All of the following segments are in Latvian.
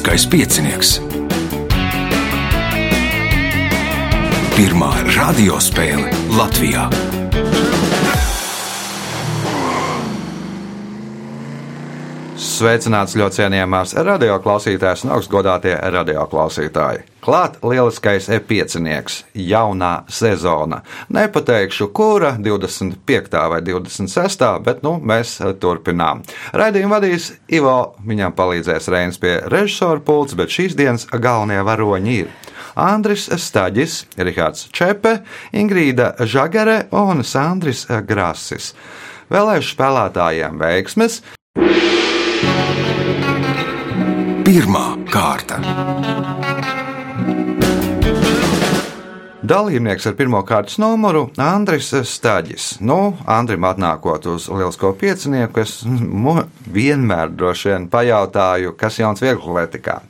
Lieliskais piecinieks. Pirmā radiospēle Latvijā. Sveicināts ļoti cienījamās radioklausītājas un augstgadātie radioklausītāji. Klāt lieliskais e-piecinieks, jaunā sezona. Nepateikšu, kura 25. vai 26. bet nu, mēs turpinām. Raidījumu vadīs Ivo, viņam palīdzēs Reinas pie režisora pults, bet šīs dienas galvenie varoņi ir Andris Staģis, Rihards Čepe, Ingrīda Žagare un Sandris Grasis. Vēlēšu spēlētājiem veiksmes! Pirmā kārta. Dalībnieks ar pirmā kārtas numuru - Andris Staģis. Nu, Andrim atnākot uz Lielisko piecinieku, es mu vienmēr droši vien pajautāju, kas jauns vieglatlētikā.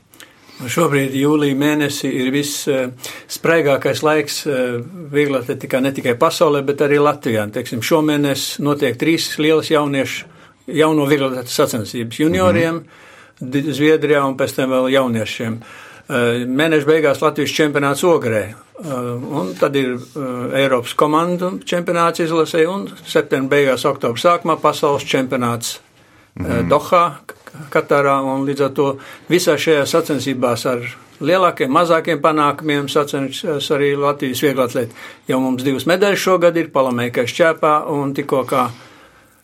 Šobrīd jūlija mēnesī ir visspraigākais laiks vieglatlētikā ne tikai pasaulē, bet arī Latvijā. Teiksim, šomēnes notiek trīs lielas jauniešu, jauno vieglatlētas sacensības junioriem. Mm -hmm Zviedrijā un pēc tam vēl jauniešiem. Eh, mēneša beigās Latvijas čempionāts Ogrē, eh, un tad ir eh, Eiropas komandu čempionāts izlasē, un septembra beigās, oktobra sākumā pasaules čempionāts mm. Dohā, Katarā, un līdz ar to visā šajā sacensībās ar lielākiem, mazākiem panākumiem sacenšas arī Latvijas vieglatlēti. Jau mums divas medaļas šogad ir Palamēkai šķēpā un tikko kā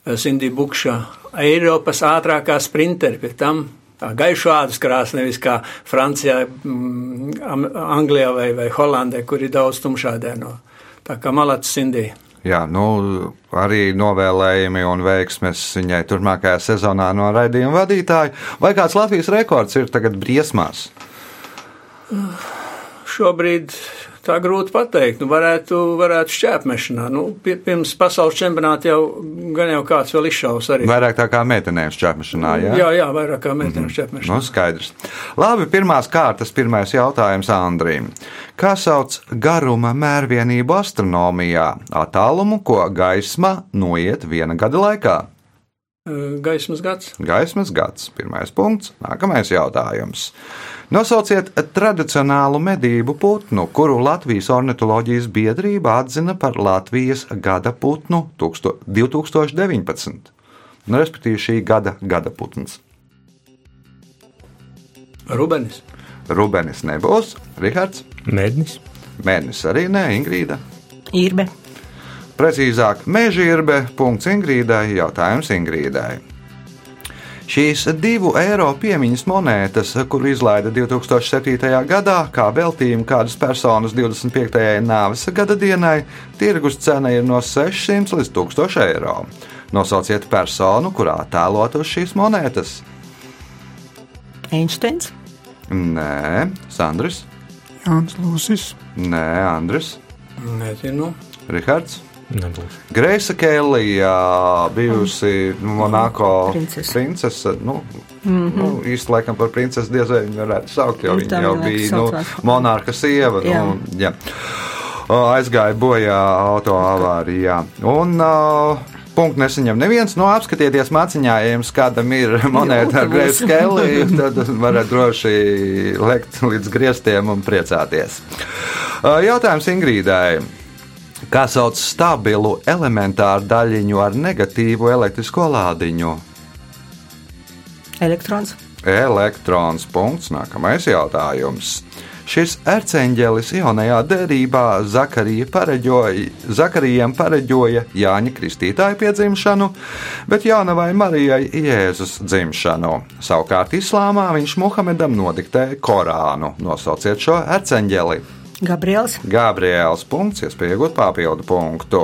Sindī Bukša Eiropas ātrākā sprinteri, pie tam tā gaišu ādas krāsa, nevis kā Francijā, mm, Anglijā vai, vai Holandē, kur ir daudz tumšādēno. Tā kā malats Sindija. Jā, nu, arī novēlējumi un veiksmes viņai turpmākajā sezonā no raidījuma vadītāja. Vai kāds Latvijas rekords ir tagad briesmās? Šobrīd Tā grūti pateikt. Nu, varētu, varētu šķēpmešanā. Nu, pirms pasaules čempionāta jau gan jau kāds vēl izšaus arī. Vairāk tā kā meitenēm šķēpmešanā, jā? Jā, jā, vairāk kā meitenēm mm -hmm. šķēpmešanā. Nu, skaidrs. Labi, pirmās kārtas, pirmais jautājums Andrīm. Kā sauc garuma mērvienību astronomijā? Attālumu, ko gaisma noiet viena gada laikā? Gaismas gads. Gaismas gads. Pirmais punkts. Nākamais jautājums. Nosauciet tradicionālu medību putnu, kuru Latvijas ornitoloģijas biedrība atzina par Latvijas gada putnu 2019. Nu, respektīvi, šī gada gada putns. Rubenis. Rubenis nebūs. Rihards. Mednis. Mednis arī nē, Ingrīda. Irbe. Precīzāk, mežģīrbe. Ingrīdai. Jautājums Ingrīdai. Šīs divu eiro piemiņas monētas, kuru izlaida 2007. gadā, kā veltījumu kādas personas 25. nāves gada dienai, tirgus cena ir no 600 līdz 1000 eiro. Nosauciet personu, kurā tēlot uz šīs monētas. Einsteins. Nē, Sandrs. Jānis Lūsis. Nē, Andris. Nezinu. Rihards. Nebūs. Greisa Kelija, bijusi Monako Princese. princese. Nu, mm -hmm. nu, īsti laikam par princesi diez vai viņu varētu saukt, jo Nu, viņa jau bija nu, monārka sieva. Jā. Nu, jā. Aizgāja bojā auto avārijā. Un, uh, Punkts nesaņem neviens. Nu, apskatieties, māciņā, ja jums kādam ir monēta ar. Greisa Keliju, tad varat droši lekt līdz griestiem un priecāties. Uh, Jautājums Ingrīdai. Kā sauc stabilu elementāru daļiņu ar negatīvu elektrisko lādiņu? Elektrons. Elektrons. Punkts. Nākamais jautājums. Šis erceņģelis jaunajā derībā Zakarija pareģoja, Zakarijam pareģoja Jāņa Kristītāja piedzimšanu, bet Jānavai Marijai Jēzus dzimšanu. Savukārt Islāmā viņš Muhamedam nodiktēja Korānu. Nosauciet šo erceņģeli. Gabriels. Gabriels punkts, iespēja iegūt papildu punktu.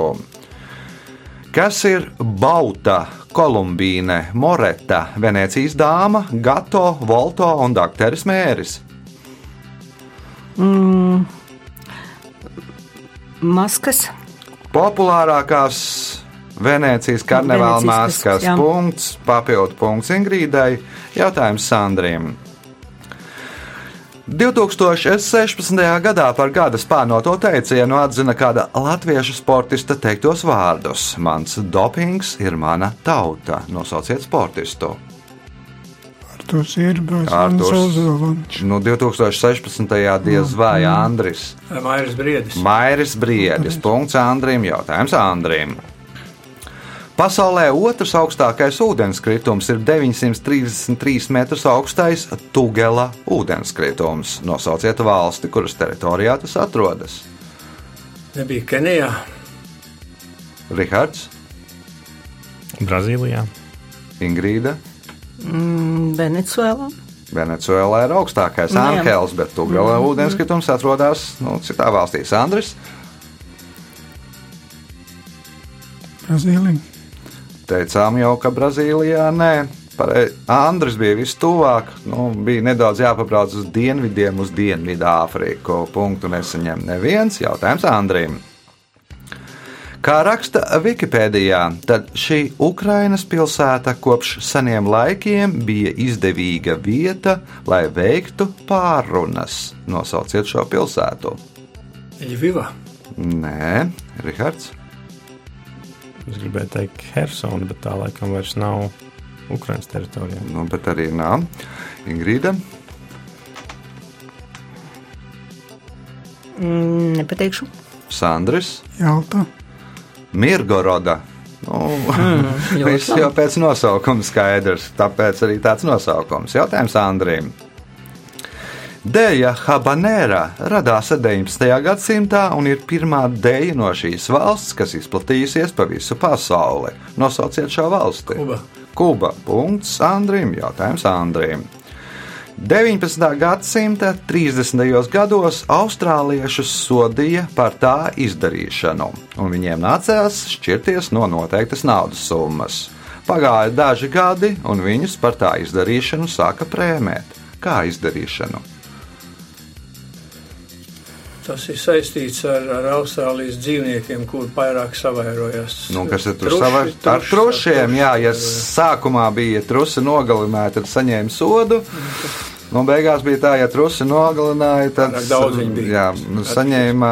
Kas ir Bauta, Kolumbīne, Moreta, Venecijas dāma, Gato, Volto un Dakteris Mēris? Maskas. Populārākās Venecijas karnevāla maskas. Punkts, papildu punkts Ingrīdai. Jautājums Sandriem. 2016. gadā par gada spānoto teicienu atzina kāda latviešu sportista teiktos vārdus: Mans dopings ir mana tauta. Nosauciet sportistu. Irbais, Artūrs. Ozoliņš. Nu, 2016. diez vai Andris. Mairis Briedis. Mairis Briedis. Punkts Andrim. Jautājums Andrim. Pasaulē otrs augstākais ūdenskritums ir 933 metrus augstais Tugela ūdenskritums. Nosauciet valsti, kuras teritorijā tas atrodas. Nebija Kenijā. Rihards, Brazīlijā. Ingrīda. Mm, Venecuēlā. Venecuēlā ir augstākais Nu. Ankels, bet Tugela ūdenskritums atrodas nu, citā valstī. Andris, Brazīlija. Teicām jau, ka Brazīlijā nē. Pare... Andris bija vistuvāk, nu, bija nedaudz jāpabrauc uz dienvidiem, uz Dienvidu Āfriku. Punktu nesaņem neviens jautājums Andrim. Kā raksta Wikipēdijā, tad šī Ukrainas pilsēta kopš seniem laikiem bija izdevīga vieta, lai veiktu pārunas. Nosauciet šo pilsētu. Ļiviva. Nē, Rihards. Es gribēju teikt, Helsona, bet tā laikam vairs nav Ukraiņas teritorijā. Nu, bet arī nav. Ingrīda. Mm, nepateikšu. Sandris. Jalta. Mirgoroda. Nu, ļoti Viss jau pēc nosaukuma skaidrs, tāpēc arī tāds nosaukums. Jautājums Andrim. Dēļa habanēra radās 19. gadsimtā un ir pirmā dēļa no šīs valsts, kas izplatījusies pa visu pasauli. Nosauciet šo valsti. Kuba. Kuba. Punkts Andrim. Jautājums Andrim. 19. gadsimta 30. gados austrāliešus sodīja par tā izdarīšanu, un viņiem nācās šķirties no noteiktas naudas summas. Pagāja daži gadi, un viņus par tā izdarīšanu sāka prēmēt. Kā izdarīšanu? Tas ir saistīts ar, ar Austrālijas dzīvniekiem, kur vairāk savairojas. Nu, kas ir tur Truši, savā ar truši, trušiem? Jā, ja truši. sākumā bija trusi nogalināti, tad saņēma sodu. Nu, beigās bija tā, ja trusi nogalināja, tad daudz viņi bija. Jā, nu, saņēma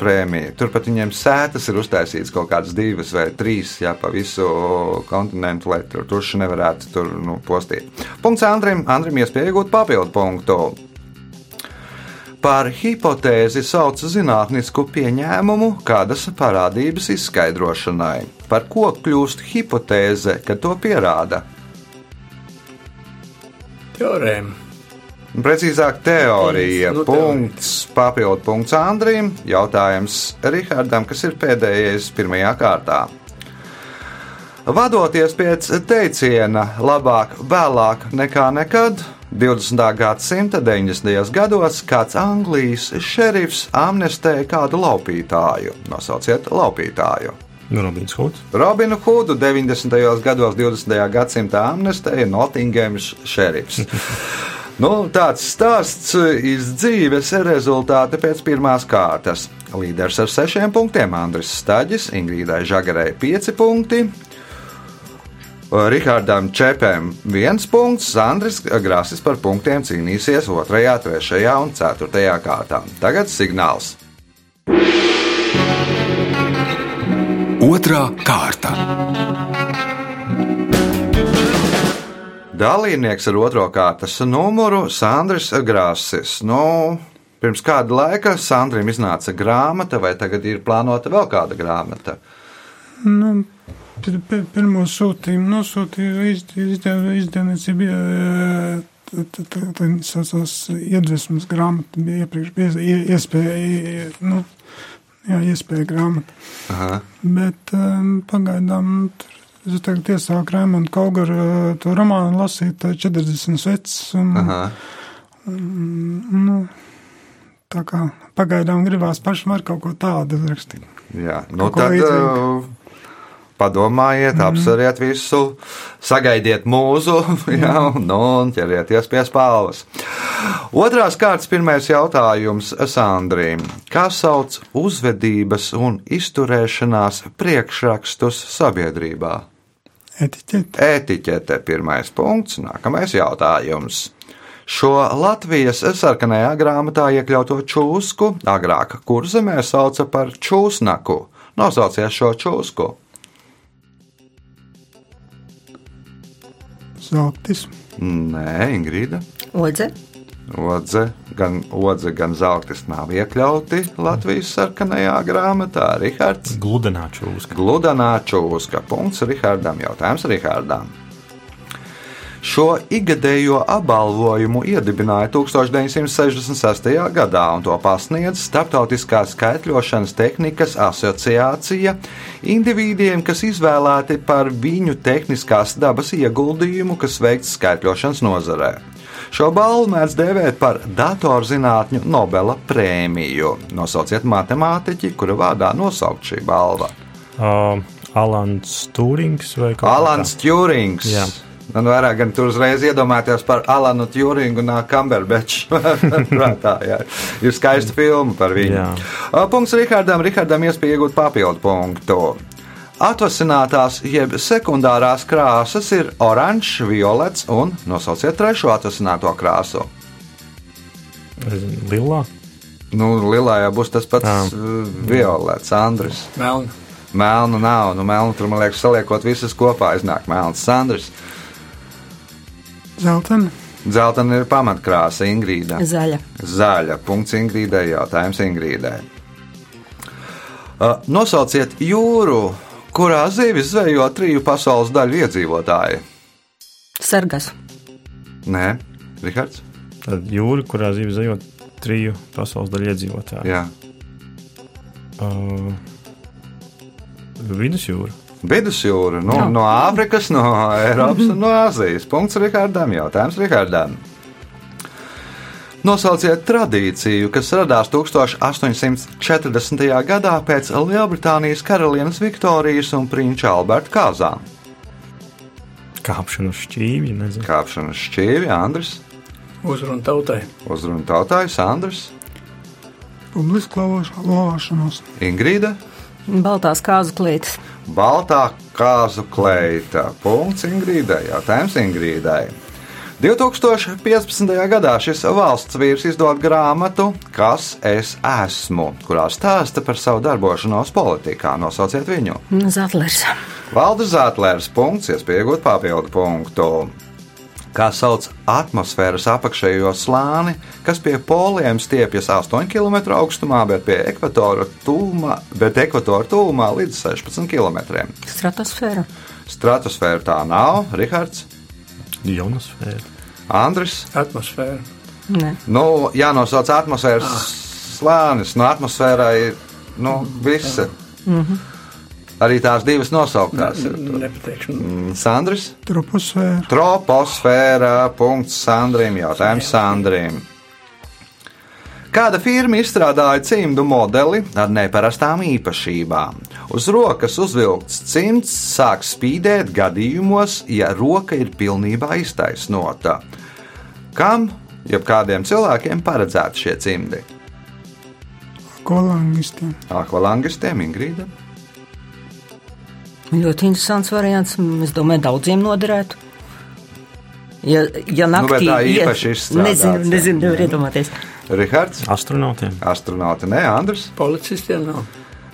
prēmiju. Turpat viņiem sētas ir uztaisītas kaut kādas divas vai trīs, jā, pa visu kontinentu, lai tur truši nevarētu tur nu, postīt. Punkts Andrim. Andrim iespēja iegūt papildu punktu. Par hipotēzi sauc zinātnisku pieņēmumu kādas parādības izskaidrošanai. Par ko kļūst hipotēze, kad to pierāda? Teorēma. Precīzāk, teorija. Nu, punkts, papildu punkts Andrim. Jautājums Rihardam, kas ir pēdējais pirmajā kārtā. Vadoties pēc teiciena, labāk vēlāk nekā nekad, 20. gadsimta 90. gados kāds Anglijas šerifs amnestēja kādu laupītāju. Nosauciet laupītāju. Robins Hoods. Robinu Hoodu 90. gados, 20. gadsimta amnestēja Nottingemas šerifs. Nu, tāds stāsts iz dzīves rezultāti pēc pirmās kārtas. Līderis ar sešiem punktiem Andris Staģis, Ingrīdai Žagarai pieci punkti. Rihardam Čepēm viens punkts, Andris Grāsis par punktiem cīnīsies 2, 3 un 4 kārtā. Tagad signāls. Otra kārta. Dalībnieks ar otro kārtas numuru Sandrs Grāsis. Nu, pirms kāda laika Sandrim iznāca grāmata, vai tagad ir plānota vēl kāda grāmata? Nu, pirmo sūtījumu izdev- izdevniecība. t- t- Tā saucās iedvesmas grāmata, bija iepriekš bija ie- iespēja, ie- nu, jā, iespēja grāmata. Aha. Bet um, pagaidām tur, es tagad iesāku Raimondu Kaugaru uh, to romānu lasīt, tā 40 vecs. Un, Aha. nu, tā kā pagaidām gribās pašam ar kaut ko tādu uzrakstīt. Jā, nu Kaut ko tad līdzīgu. uh, padomājiet, mm. apsveriet visu, sagaidiet mūzu jā, nu, un ķerieties pie spāles. Otrās kārtas pirmais jautājums Sandrīm. Kā sauc uzvedības un izturēšanās priekšrakstus sabiedrībā? Etiķeti. Etiķete pirmais punkts, nākamais jautājums. Šo Latvijas sarkanajā grāmatā iekļauto čūsku agrāk kurzemē sauca par čūsnaku. Nosauciet šo čūsku. Zeltis. Nē, Ingrīda. Odze, Odze, gan odze, gan zeltis nav iekļauti Latvijas sarkanajā grāmatā. Rihards. Gludenā čūska. Gludanā čūska. Punkts Rihardam. Jautājums Rihardam. Šo ikgadējo apbalvojumu iedibināja 1966. gadā, un to pasniedz Startautiskā skaitļošanas tehnikas asociācija indivīdiem, kas izvēlēti par viņu tehniskās dabas ieguldījumu, kas veikts skaitļošanas nozarē. Šo balvu mēdz dēvēt par datorzinātņu Nobela prēmiju. Nosauciet matemātiķi, kura vārdā nosaukt šī balva. Uh, Alans Turings vai kaut kā Alans Tjūrings. Man vairāk gan tur uzreiz iedomāties par Alanu Tjūringu un Kamberbeču. Prātā, jā. Ir skaista filma par viņu. Jā. Uh, Punkts Rihardam. Rihardam iespēja iegūt papildu punktu. Atvasinātās jeb sekundārās krāsas ir oranžs, violets un nosauciet trešo atvasināto krāsu. Lilā. Nu, Lielajā būs tas pats Jā. uh, violets, Andris. Melna. Melnu nav, nu melnu tur man liekas, saliekot visas kopā, iznāk melns Sandrs. Zeltena, Zeltana ir pamatkrāsa Ingrīda. zaļa, Zaļa. Punkts Ingrīdai. Jautājums Ingrīdai. Uh, nosauciet jūru, kurā zivis zvejo triju pasaules daļu iedzīvotāji. sargas, Nē, Rihards. Tad jūra, kurā zīve zivot triju pasaules daļu iedzīvotāju. Jā. Uh, Vidusjūra. Vidusjūra no, Jā. no Āfrikas, no Eiropas un no Āzijas. Punkts Rihardam. Jautājums Rihardam. Nosauciet tradīciju, kas radās 1840. gadā pēc Lielbritānijas karalienes Viktorijas un prinča Alberta kāzām. Kāpšana uz šķīvja, nezinu. Kāpšana uz šķīvi, Andris, Uzruna tautai. uzruna tautājs, Andris, publiska lavāšanos, Ingrīda, baltās kāzu klītes, Baltā kāzu kleita. Punkts Ingrīdai. Jautājums Ingrīdai. 2015. gadā šis valsts vīrs izdod grāmatu Kas es esmu, kurā stāsta par savu darbošanos politikā. Nosauciet viņu. zatlers, Valdes Zetlers punkts, iespējot papildu punktu. Kā sauc atmosfēras apakšējo slāni, kas pie poliem stiepjas 8 km augstumā, bet pie ekvatora tūmā, bet ekvatora tūmā līdz 16 km. stratosfēra, Stratosfēra tā nav, Rihards, Jonosfēra. Andris. Atmosfēra. ne, Nu, jānosauc atmosfēras slānis. No atmosfērā ir nu, visi. Arī tās divas nosauktās. Nepateikšu. Mm, Sandrs. troposfēra, Troposfēra. Punkts Sandrim. Jautājums Sandrim. Kāda firma izstrādāja cimdu modeli ar neparastām īpašībām? Uz rokas uzvilkts cimds sāk spīdēt gadījumos, ja roka ir pilnībā iztaisnota. Kam, jeb kādiem cilvēkiem, paredzēti šie cimdi? kolangistiem, Akvalangistiem, Ingrīda. Ļoti interesants variants, es domāju, daudziem noderētu. Ja, ja Nu, naktī iet- īpaši izstrādāts, Nezinu, jā. nezinu, nevar iedomāties. Rihards, Astronautiem. astronauti, ne Andris. Policistiem nav.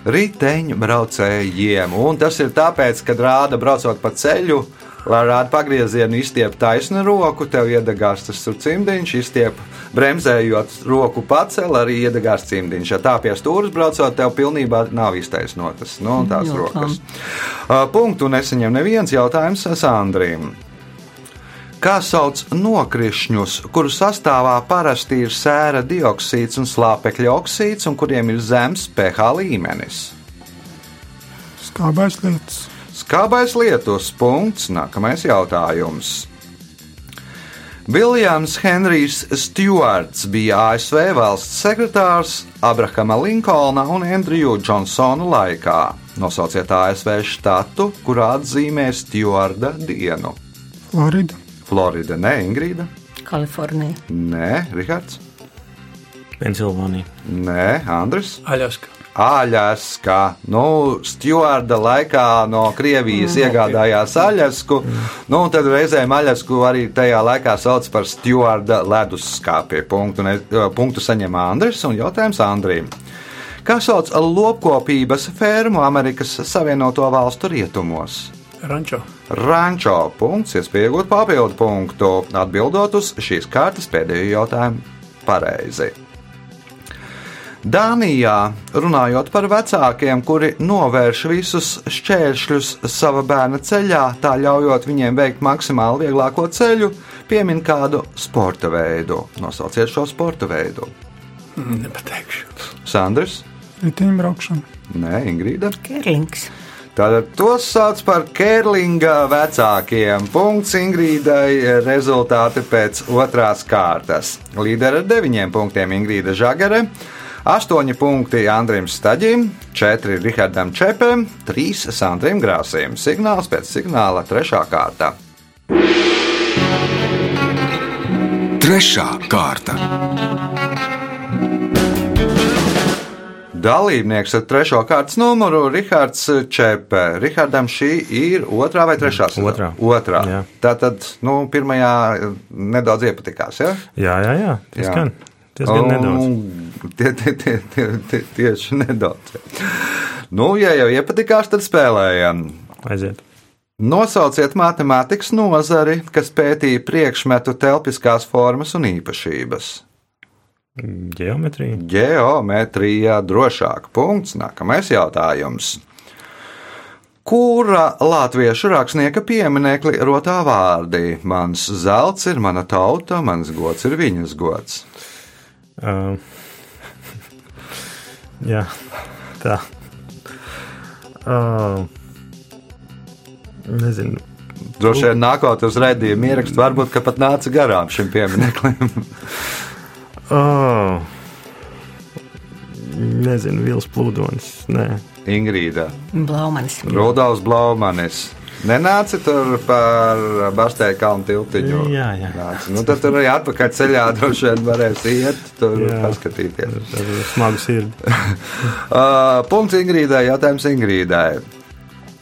Riteņu braucējiem. Un tas ir tāpēc, kad rāda braucot pa ceļu, lai rāda pagriezienu, izstiep taisnu roku, tev iedegās tas cimdiņš, izstiep bremzējot roku pacel, arī iedegās cimdiņš. Ja tā pie stūres braucot, tev pilnībā nav iztaisnotas nu, un tās Jā, rokas. Punktu nesaņem neviens jautājums Sandrīm. Kā sauc nokrišņus, kuru sastāvā parasti ir sēra dioksīds un slāpekļa oksīds, un kuriem ir zems pH līmenis? skābais lietas, Skābais lietus punkts. Nākamais jautājums. Viljams Henrijs Stewarts bija ASV valsts sekretārs Abrahama Linkolna un Andriju Džonsonu laikā. Nosauciet ASV štatu, kurā atzīmē Stewarda dienu. Florida, Florida, ne Ingrīda, Kalifornija, nē, Rihards, Pensilvānija. nē, Andris. Aļaska. Aļaska. Nu, Stjuarda laikā no Krievijas mm, iegādājās aļasku. Nu, un tad reizēm aļasku arī tajā laikā sauc par Stjuarda leduskapī. Punktu, ne, punktu saņem Andris un jautājums Andrim. Kā sauc lopkopības fermu Amerikas Savienoto Valstu rietumos? Rančo. Rančo punkts, iespēja iegūt papildu punktu, atbildot uz šīs kārtas pēdējo jautājumu pareizi. Dānijā, runājot par vecākiem, kuri novērš visus šķēršļus sava bērna ceļā, tā ļaujot viņiem veikt maksimāli vieglāko ceļu, piemin kādu sporta veidu. Nosauciet šo sporta veidu. Nepateikšu. Sandrs, Riteņbraukšana. Nē, Ingrīda. Kerlings. Tātad tos sauc par Kērlinga vecākiem. Punkts Ingrīdai, rezultāti pēc otrās kārtas. Līdera ar deviņiem punktiem Ingrīda Žagare, astoņi punkti Andrim Staģim, četri Rihardam Čepem, trīs Sandrim Grāsim. Signāls pēc signāla trešā kārta. Trešā kārta. Dalībnieks ar trešo kārtas numuru - Rihards Čepe. Rihardam šī ir otrā vai trešā sezona? Otrā. otrā. Jā. Tātad, nu, pirmajā nedaudz iepatikās, ja? Jā, jā, jā. Diezgan, diezgan Un nedaudz. Tie, tie, tie, tie, tie, tieši nedaudz. Nu, ja jau iepatikās, tad spēlējam. Aiziet. Nosauciet matemātikas nozari, kas pētīja priekšmetu telpiskās formas un īpašības. Geometrija. Geometrijā drošāk. Punkts. Nākamais jautājums. Kura latviešu rakstnieka pieminekli rotā vārdi? Mans zelts ir mana tauta, mans gods ir viņas gods. Uh, jā, tā. Uh, nezinu. Droši vien nākot uz redzējumu ierakstu, varbūt ka pat nāca garām šim piemineklim. Oh, nezinu, Vils Plūdonis. Nē, Ingrīda, Blaumanis. Rudolfs Blaumanis. Nenāca tur par Bastēju kalnu tiltiņu. Jā, jā. Nāca. Nu, tad tur arī atpakaļ ceļā droši vien varēs iet, tur Jā. paskatīties. ar smagu sirdi. Uh, punkts Ingrīdai, jautājums Ingrīdai.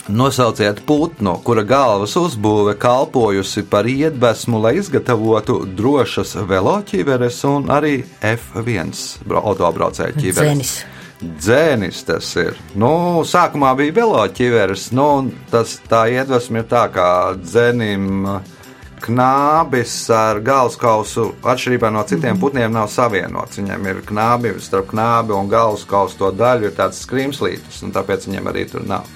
Nosauciet putnu, kura galvas uzbūve kalpojusi par iedvesmu, lai izgatavotu drošas veloķiveres un arī F1 bra- autobraucēju ķiveres. Dzenis. Dzēnis tas ir. Nu, sākumā bija veloķiveres, nu, tas tā iedvesma ir tā, kā dzēnim knābis ar galvaskausu, atšķirībā no citiem putniem, nav savienots. Viņam ir knābi, starp knābi un galvaskausu to daļu ir tāds skrimslītis, un tāpēc viņam arī tur nav.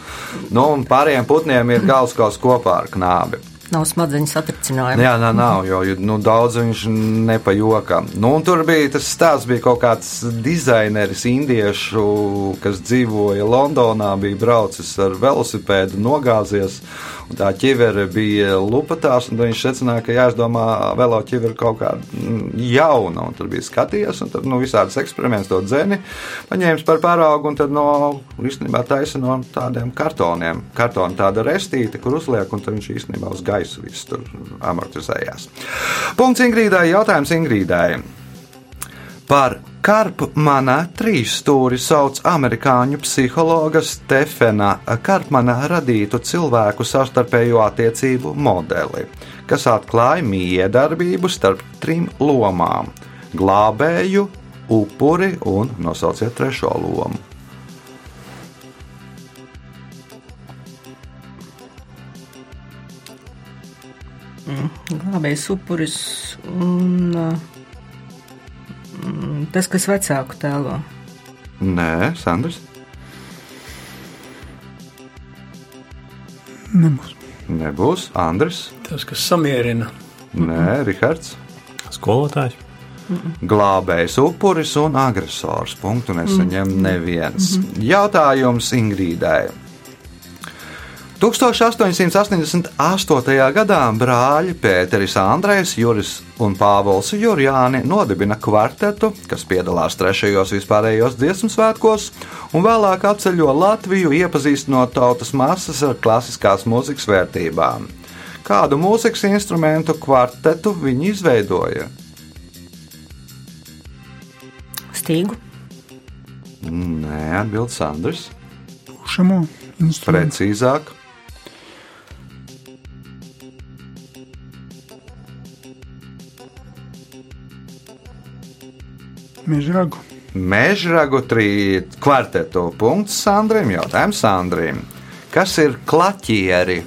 Nu, un pārējiem putniem ir galvaskausu kopā ar knābi. Nav smadzeņu satricinājuma. Jā, nā, nav, jo nu, daudz viņš nepajokā. Nu, tur bija tas stāsts, bija kaut kāds dizaineris, indiešu, kas dzīvoja Londonā, bija braucis ar velosipēdu, nogāzies. Tā ķivere bija lupatās, un viņš secināja, ka jāizdomā vēl ķivere kaut kāda mm, jauna. Un tur bija skatījies, un tad nu, visādas eksperimentus to dzeni paņēmis par paraugu, un tad no īstenībā taisa no tādiem kartoniem. Kartona tāda restīte, kur uzliek, un tad viņš īstenībā uz gaisu viss tur amortizējās. Punkts Ingrīdai, jautājums Ingrīdai. Par Karpmana trīsstūri sauc amerikāņu psihologa Stefena Karpmana radītu cilvēku savstarpējo attiecību modeli, kas atklāja miedarbību starp trim lomām - glābēju, upuri un nosauciet trešo lomu. Glābējs upuris un mm, tas, kas vecāku tēlo. Nē, Sandrs. Nebūs. Nebūs Andris. Tas, kas samierina. Nē, Rihards. Skolotājs. Glābējs, upuris un agresors. Punktu nesaņem neviens. Jautājums Ingrīdai. 1888. gadā brāļi Pēteris Andrejs, Juris un Pāvils Jurjāni nodibina kvartetu, kas piedalās trešajos vispārējos dziesmu svētkos, un vēlāk apceļo Latviju, iepazīstinot tautas masas ar klasiskās mūzikas vērtībām. Kādu mūzikas instrumentu kvartetu viņi izveidoja? Stīgu. Nē, atbild Sandrs. Pušamo instrumentu. Precīzāk. Mežragu. Mežragu trījus kvarteto punkts Sandriem. Jautājums Sandriem. Kas ir klaķieri?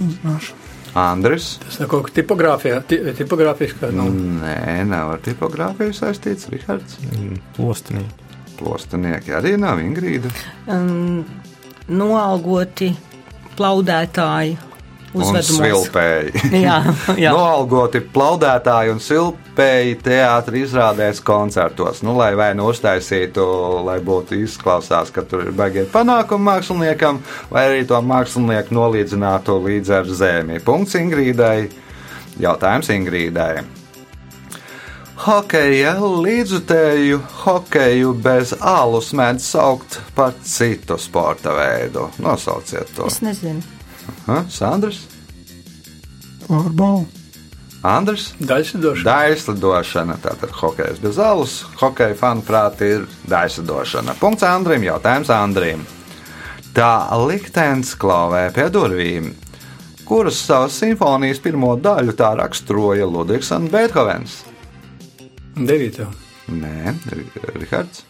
Zināšu. Andris. Tas nav kaut kā tipogrāfijā, tipogrāfiskā. Nu. Nē, nav ar tipogrāfiju saistīts, Rihards. Mm, Lostenīgi. Plostinieki arī nav Ingrīda. Um, noalgoti plaudētāji uzvedumos. Jā, jā. Noalgoti plaudētāji un silpēji teātris izrādēs koncertos. Nu, lai vai nu uztaisītu, lai būtu izklausās, ka tur ir baigie panākumi māksliniekam, vai arī to mākslinieku nolīdzinātu līdz ar zemi. Punkts Ingrīdai. Jautājums Ingrīdai. Hokeja līdzutēju hokeju bez alus mēdz saukt par citu sporta veidu. Nosauciet to. Es nezinu. Ha? Sandrs? Floorbola. Andrs? daļsidošana. Daislidošana, tātad hokejs bez alus. Hokeja fanu prāti ir daislidošana. Punkts Andrim, jautājums Andrim. Tā liktenis klauvē pie durvīm, kuras savas simfonijas pirmo daļu tā raksturoja Ludvigs un Beethovens. Devītā. Nē, Ri- Rihards.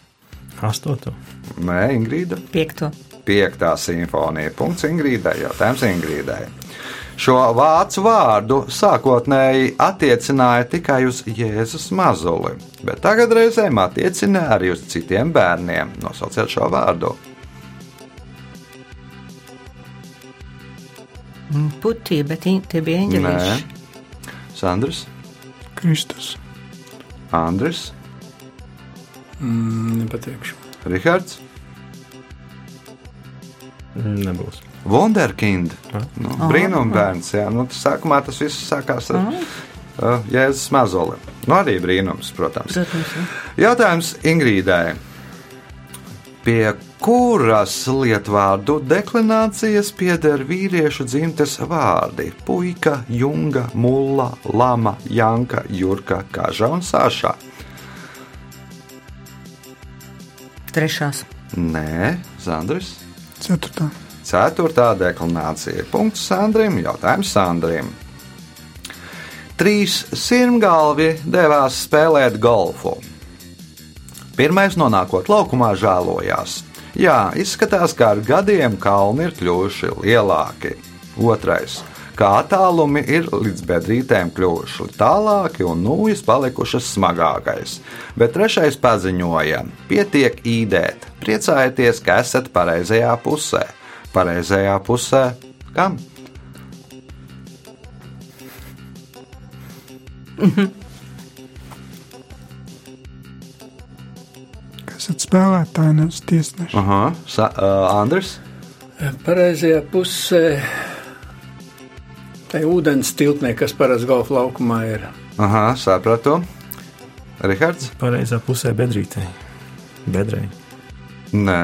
Astoto. Nē, Ingrīda. Piekto. Piektā simfonija. Punkts Ingrīdai. Jautājums Ingrīdai. Šo vācu vārdu sākotnēji attiecināja tikai uz Jēzus mazuli, bet tagad reizēm attiecina arī uz citiem bērniem. Nosauciet šo vārdu. Puķi, bet tie bija Nē, eņģeļi. Sandrs, Kristus. Andris, Mm, nepateikšu. Rihards, Nebūs. Wunderkind. Ah. Nu, brīnumbērns. Jā, nu, sākumā tas viss sākās ar uh, Jēzus mazuli. Nu, arī brīnums, protams. Protams, jā. Jautājums Ingrīdai. Pie kuras lietvārdu deklinācijas pieder vīriešu dzimtes vārdi - puika, junga, mulla, lama, janka, jurka, kaža un sāša? Trešās. Nē, Zandris. Ceturtā. Ceturtā deklinācija. Punkts Sandrim. Jautājums Sandrim. Trīs sirmgalvi devās spēlēt golfu. Pirmais nonākot laukumā žēlojās. Jā, izskatās, ka ar gadiem kalni ir kļuvuši lielāki. Otrais. Kā attālumi ir līdz bedrītēm kļuvuši tālāki un nūjas palikušas smagākais. Bet trešais paziņoja: pietiek īdēt, priecājieties, ka esat pareizajā pusē. Pareizajā pusē kam? Kas esat spēlētāji, nevis tiesneši. Aha, Sa uh, Andris. Pareizajā pusē. Tā ir ūdens tilpnē, kas parasti golfa laukumā ir. Aha, sapratu. Rihards? Pareizā pusē bedrītē. Bedrē. Nē,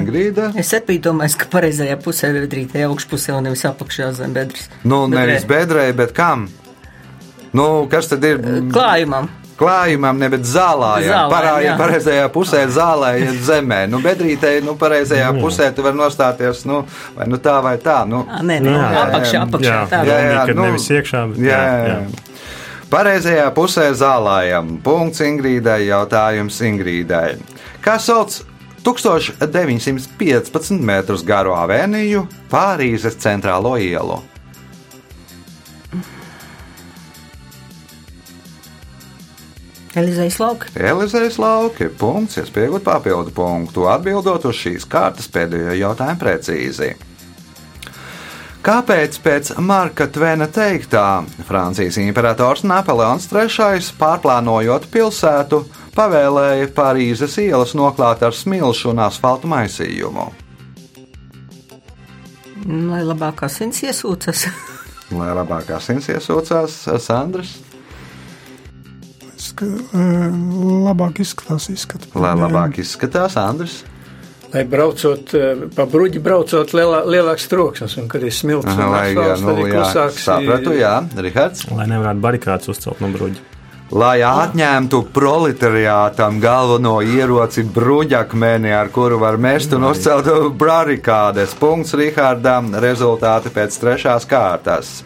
Ingrīda. Es arī domāju, ka pareizajā pusē ir bedrīte augšpusē un nevis apakšā zem bedres. Nu, Bedrē. nevis bedrē, bet kam? Nu, kas tad ir? Klājumam. Klājumam, nevis zālājam. Jā. pareizajā pusē zālē, iet zemē. Nu, bedrītē, nu, pareizajā pusē tu vari nostāties, nu, vai nu tā, vai tā. Nu, Ā, Nē, nē, Jā, jā, apakšā, apakšā. jā. tā. Jā, jā, Kad nu, nevis iekšā, bet jā, jā, jā. jā. Pareizajā pusē zālājam. Punkts Ingrīdai, jautājums Ingrīdai. Kā sauc 1915 metrus garo avēniju Pārīzes centrālo ielu? Elizejas lauka. Elizejas lauki. Punkts, iespējot papildu punktu, atbildot uz šīs kārtas pēdējo jautājumu precīzi. Kāpēc pēc Marka Tvena teiktā Francijas imperators Napoleons III pārplānojot pilsētu, pavēlēja Parīzes ielas noklāt ar smilšu un asfaltu maisījumu? Lai labāk asins iesūcas. Lai labāk asins iesūcās Sandrs, Ska, eh, labāk izskatās izskatu. lai labāk izskatās Andris. Lai braucot eh, pa bruģi, braucot lielā, lielāks troksnis, un kad ir smilts, un Lai, jā, asfalts, nu, jā, klusāks. sapratu, jā, Rihards. Lai nevarētu barikādas uzcelt no bruģa. lai atņemtu proletariātam galveno ieroci bruģakmeni, ar kuru var mest un uzcelt barikādes. Punkts Rihardam, rezultāti pēc trešās kārtas.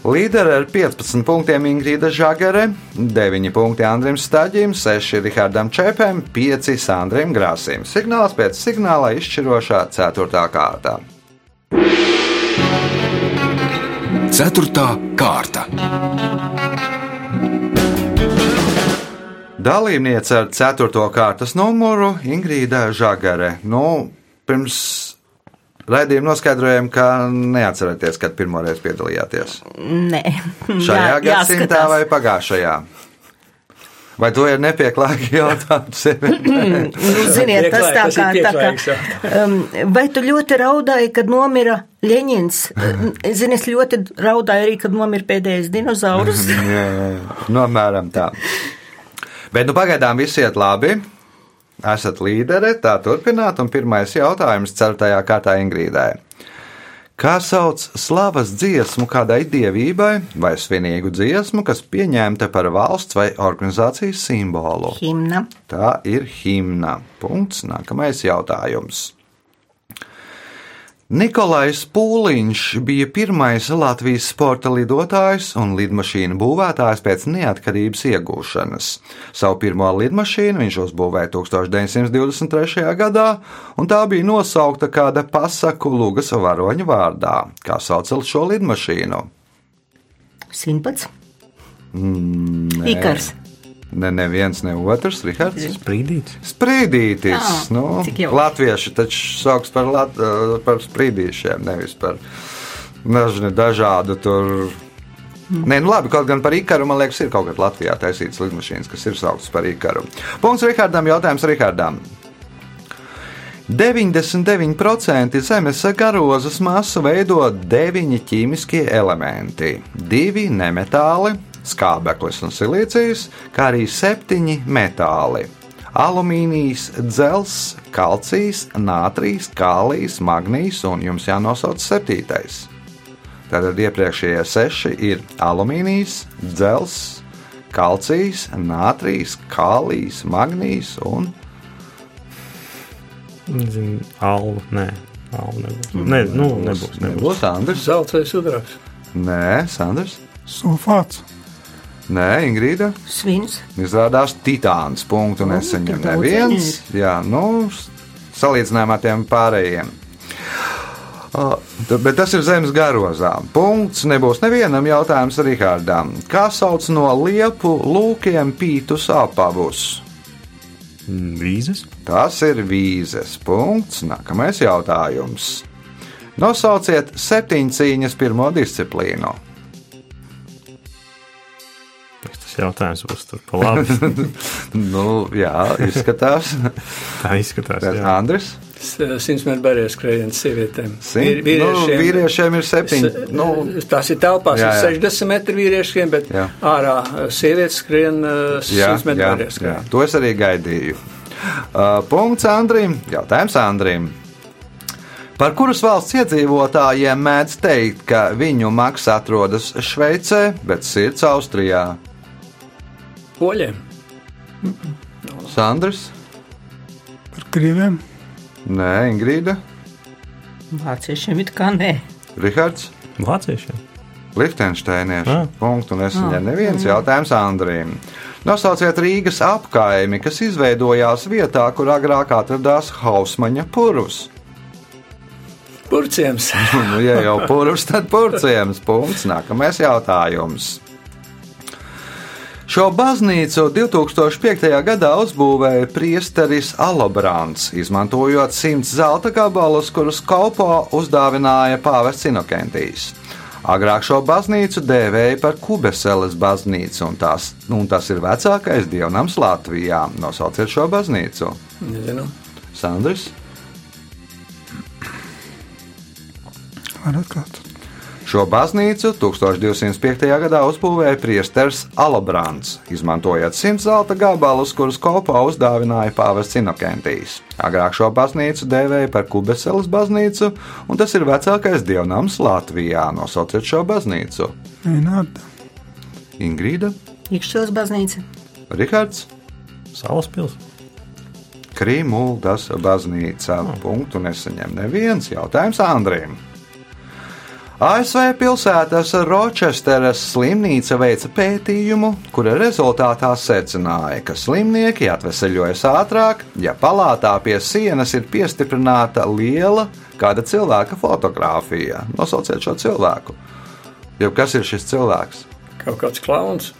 Līderi ar 15 punktiem Ingrīda Žagere, 9 punkti Andrim Staģim, 6 Rihardam Čepam, 5 Sandrim Grāsim. Signāls pēc signāla izšķirošā 4. kārtā. Ceturtā kārta. Dalībniece ar 4. kārtas numuru Ingrīda Žagare. Nu, pirms raidījuma noskaidrojām, ka neatceraties, kad pirmoreiz piedalījāties. Nē, Šajā Jā, gadsimtā jāskatās. vai pagājušajā? Vai to ir nepieklājīgi jautājums? Nu, ziniet, tas tā kā, tā kā um, vai tu ļoti raudāji, kad nomira Ļeņins? Zini, es ļoti raudāju arī, kad nomira pēdējais dinozaurs. Nu, apmēram tā. Bet nu, pagaidām viss iet labi. Esat līderi, tā turpināt. Un pirmais jautājums ceturtajā kārtā Ingrīdai. Kā sauc slavas dziesmu kādai dievībai vai svinīgu dziesmu, kas pieņemta par valsts vai organizācijas simbolu? Himna. Tā ir himna. Punkts. Nākamais jautājums. Nikolais Pūliņš bija pirmais Latvijas sporta lidotājs un lidmašīnu būvētājs pēc neatkarības iegūšanas. Savu pirmo lidmašīnu viņš uzbūvēja 1923. gadā, un tā bija nosaukta kāda pasaku Lūgas varoņa vārdā. Kā sauc šo lidmašīnu? Simts. Ikars. Ne, neviens, ne otrs, Rihards. Sprīdīts. Sprīdītis. Jā, nu, latvieši taču sauc par, lat, eh, par sprīdīšiem, nevis par dažni, dažādu tur. Nē, nu labi, kaut gan par Ikaru, man liekas, ir kaut kāda Latvijā taisītas lidmašīnas, kas ir sauktas par Ikaru. Punkts Rihardam, jautājums Rihardam. 99% Zemes garozas masu veido deviņi ķīmiskie elementi, divi nemetāli, skābeklis un silīcijas, kā arī septiņi metāli. Alumīnijas, dzels, kalcijs, nātrīs, kālijs, magnīs un jums jānosauc septītais. Tātad iepriekšējie seši ir alumīnijas, dzels, kalcijs, nātrīs, kālijs, magnīs un Zinu, alva. Nē, alva nebūs. Nē, nu, nebūs. nebūs. Nebūs Andris? Zelts vai sudrabs? Nē, Sandrs. Sulfāts. Nē, Ingrīda. Svins. Izrādās titāns. Punktu neseņem neviens. Jā, nu, salīdzinājumā ar tiem pārējiem. T- Bet tas ir zemes garozā. Punkts nebūs nevienam jautājums Rihardam. Kā sauc no liepu lūkiem pītus apavus? Mm, Vīzes. Tas ir vīzes. Punkts. Nākamais jautājums. Nosauciet septiņcīņas pirmo disciplīnu. Jautājums būs tur pa labi. Nu, jā, izskatās. Tā izskatās. Tas jā. Andris. 100 metru barjeras skrējiens sievietēm. Simt? Nu, vīriešiem ir septiņi. Nu, Tās ir telpās, Jā, ir jā. 60 metri vīriešiem, bet Jā. ārā uh, sievietes skrien 100 jā, metru jā, barjeras jā, skrējienu. to es arī gaidīju. Uh, punkts Andrim. Jautājums Andrim. Par kuras valsts iedzīvotājiem mēdz teikt, ka viņu maks atrodas Šveicē, bet sirds Austrijā? Poļiem. Sandrs? Par krieviem. Nē, Ingrīda, Vāciešiem it kā nē. Rihards, Vāciešiem. Liechtensteinieši. Ah. Punktu nesaņem neviens jautājums Andrim. Nosauciet Rīgas apkaimi, kas izveidojās vietā, kur agrāk atradās Hausmaņa purvs. Purciems. Nu, ja jau purvs, tad purciems. Punkts. Nākamais jautājums. Šo baznīcu 2005. gadā uzbūvēja priesteris Alobrants, izmantojot simts zelta gabalus, kurus Kaupo uzdāvināja pāvests Inokentijs. Agrāk šo baznīcu dēvēja par Kubeseles baznīcu, un, tās, nu, un tas ir vecākais dievnams Latvijā. Nosauciet šo baznīcu. Nezinu. Sandrs. Var atklāt. Šo baznīcu 1205. gadā uzbūvēja priesteris Alabrants, izmantojot simts zelta gabalus, kurus kopā uzdāvināja pāvests Inokentijs. Agrāk šo baznīcu dēvēja par Kubeseles baznīcu, un tas ir vecākais dievnams Latvijā. Nosauciet šo baznīcu. Vienāda. Ingrīda, Iekšķils baznīca. Rihards, Salaspils. Krīmuldas baznīca. Punktu nesaņem neviens jautājums Andriem. ASV pilsētas Rochesteras slimnīca veica pētījumu, kura rezultātā secināja, ka slimnieki atveseļojas ātrāk, ja palātā pie sienas ir piestiprināta liela kāda cilvēka fotografija. Nosauciet šo cilvēku. Jo kas ir šis cilvēks? Kaut kāds klauns.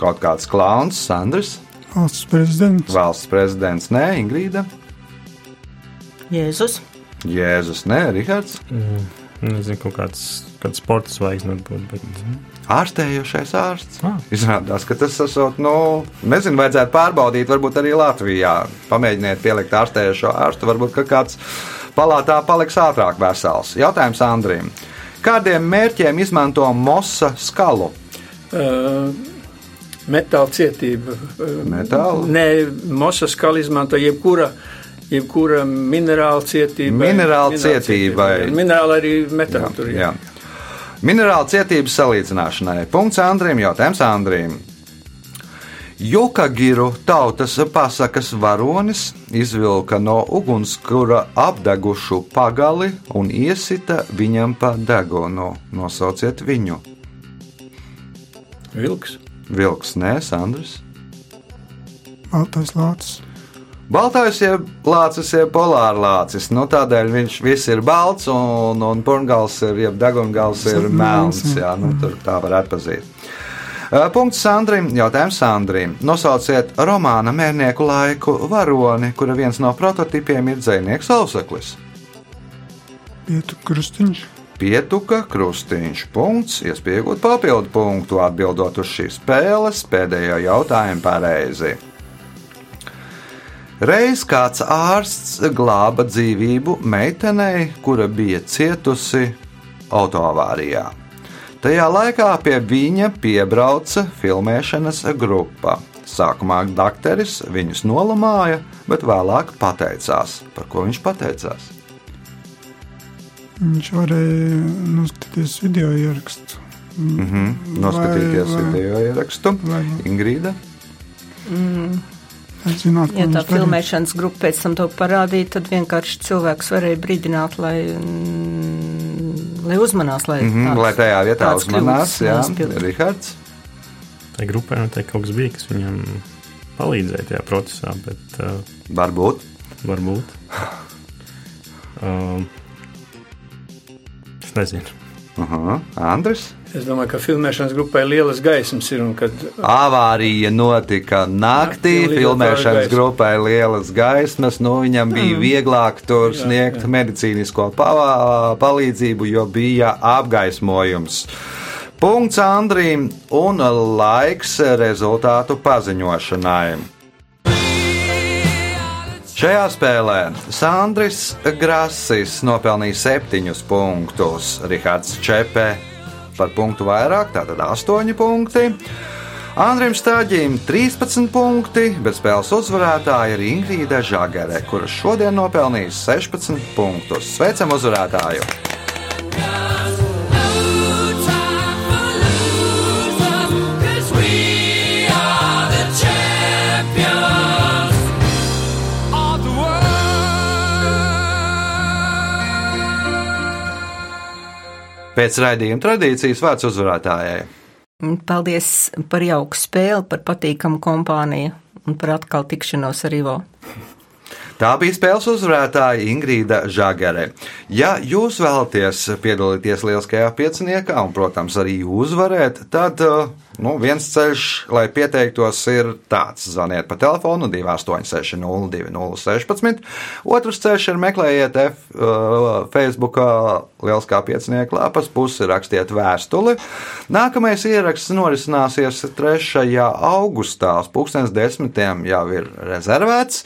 Kaut kāds klauns, Sandrs, Valsts prezidents. valsts prezidents, nē, Ingrīda, Jēzus. Jēzus, nē, Rihards, Nezinu, kaut kāds, kāds sports zvaigznes varbūt. Bet... ārstējošais ārsts. Ah. Izrādās, ka tas esot, nu, nezinu, vajadzētu pārbaudīt, varbūt arī Latvijā. Pamēģiniet pielikt ārstējošo ārstu, varbūt kāds palātā paliks ātrāk vesels. Jautājums Andrim. Kādiem mērķiem izmanto mosa skalu? Uh, metāla cietība. Uh, Metāla? Nē, mosas skala izmanto jebkura, jebkura minerāla cietība. Minerāla cietībai. Minerāla arī metāla tur ir. Minerāla cietības salīdzināšanai. Punkts Andrim, jautājums Andrim. Jukagiru tautas pasakas varonis izvilka no ugunskura apdegušu pagali un iesita viņam pa degunu. Nosauciet viņu. Vilks. Vilks, nē, Sandrs. Baltais lācis. Baltais jeb lācis, jeb polārlācis. Nu, tādēļ viņš viss ir balts, un, un purngals ir, jeb degungals ir ir melns. Jā, nu, tur tā var atpazīt. Punkts Sandrim. Jautājums Sandrim. Nosauciet romāna mērnieku laiku varoni, kura viens no prototipiem ir dzinieks Auseklis. Pietu krustiņš. Pietuka, krustiņš, punkts, iespējot papildu punktu, atbildot uz šīs spēles pēdējo jautājumu pareizi. Reiz kāds ārsts glāba dzīvību meitenei, kura bija cietusi autoavārijā. Tajā laikā pie viņa piebrauca filmēšanas grupa. Sākumā dakteris viņus nolamāja, bet vēlāk pateicās. Par ko viņš pateicās? Viņš varēja noskatīties video ierakstu. Mm -hmm. Noskatīties Vai- vai- video ierakstu. Vai Ingrīda. Zināt, ko Ja tā filmēšanas grupa pēc tam to parādīja, tad vienkārši cilvēks varēja brīdināt, lai, mm, lai uzmanās, lai, Mm -hmm, tāds- lai tajā vietā uzmanās, jā. Rihards. Tai grupai noteikti kaut kas bija, kas viņam palīdzēja tajā procesā, bet uh, Varbūt. varbūt. Um, es nezinu. Aha, Andris. Es domāju, ka filmēšanas grupai lielas gaismas ir kad Avārija notika naktī, Naktī, filmēšanas grupai lielas gaismas. Nu, viņam bija Mm. vieglāk tur sniegt medicīnisko pa palīdzību, jo bija apgaismojums. Punkts Andrīm un laiks rezultātu paziņošanai. Šajā spēlē Sandris Grasis nopelnīja 7 punktus, Rihards Čepē par punktu vairāk, tātad 8 punkti. Andrim Stāģim 13 punkti, bet spēles uzvarētāja ir Ingrīda Žagare, kuras šodien nopelnījusi 16 punktus. Sveicam uzvarētāju! Pēc raidījuma tradīcijas vārds uzvarētājai. Paldies par jauku spēli, par patīkamu kompāniju un par atkal tikšanos ar Ivo. Tā bija spēles uzvarētāja Ingrīda Žagare. Ja jūs vēlaties piedalīties lieliskajā pieciniekā un, protams, arī uzvarēt, tad uh, nu, viens ceļš, lai pieteiktos, ir tāds: zvaniet pa telefonu 286, 0216. Otrs ceļš ir meklējiet F, uh, Facebook lieliskā piecinieka lapas pusi, rakstiet vēstuli. Nākamais ieraksts norisināsies 3. augustā, pulkstens desmitiem jau ir rezervēts.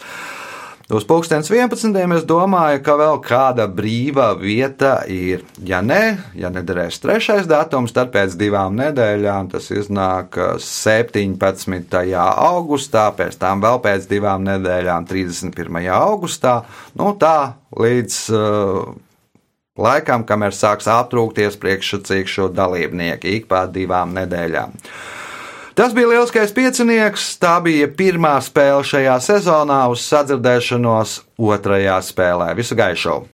Uz pulkstenes 11. es domāju, ka vēl kāda brīva vieta ir. Ja nē, ja nederēs trešais datums, tad pēc divām nedēļām tas iznāk 17. augustā, pēc tam vēl pēc divām nedēļām 31. augustā. Nu tā līdz uh, laikam, kamēr sāks aptrūkties priekšsacīkšu dalībnieki ik pēc divām nedēļām. Tas bija lielskais piecinieks. Tā bija pirmā spēle šajā sezonā uz sadzirdēšanos otrajā spēlē. Visu gaišu!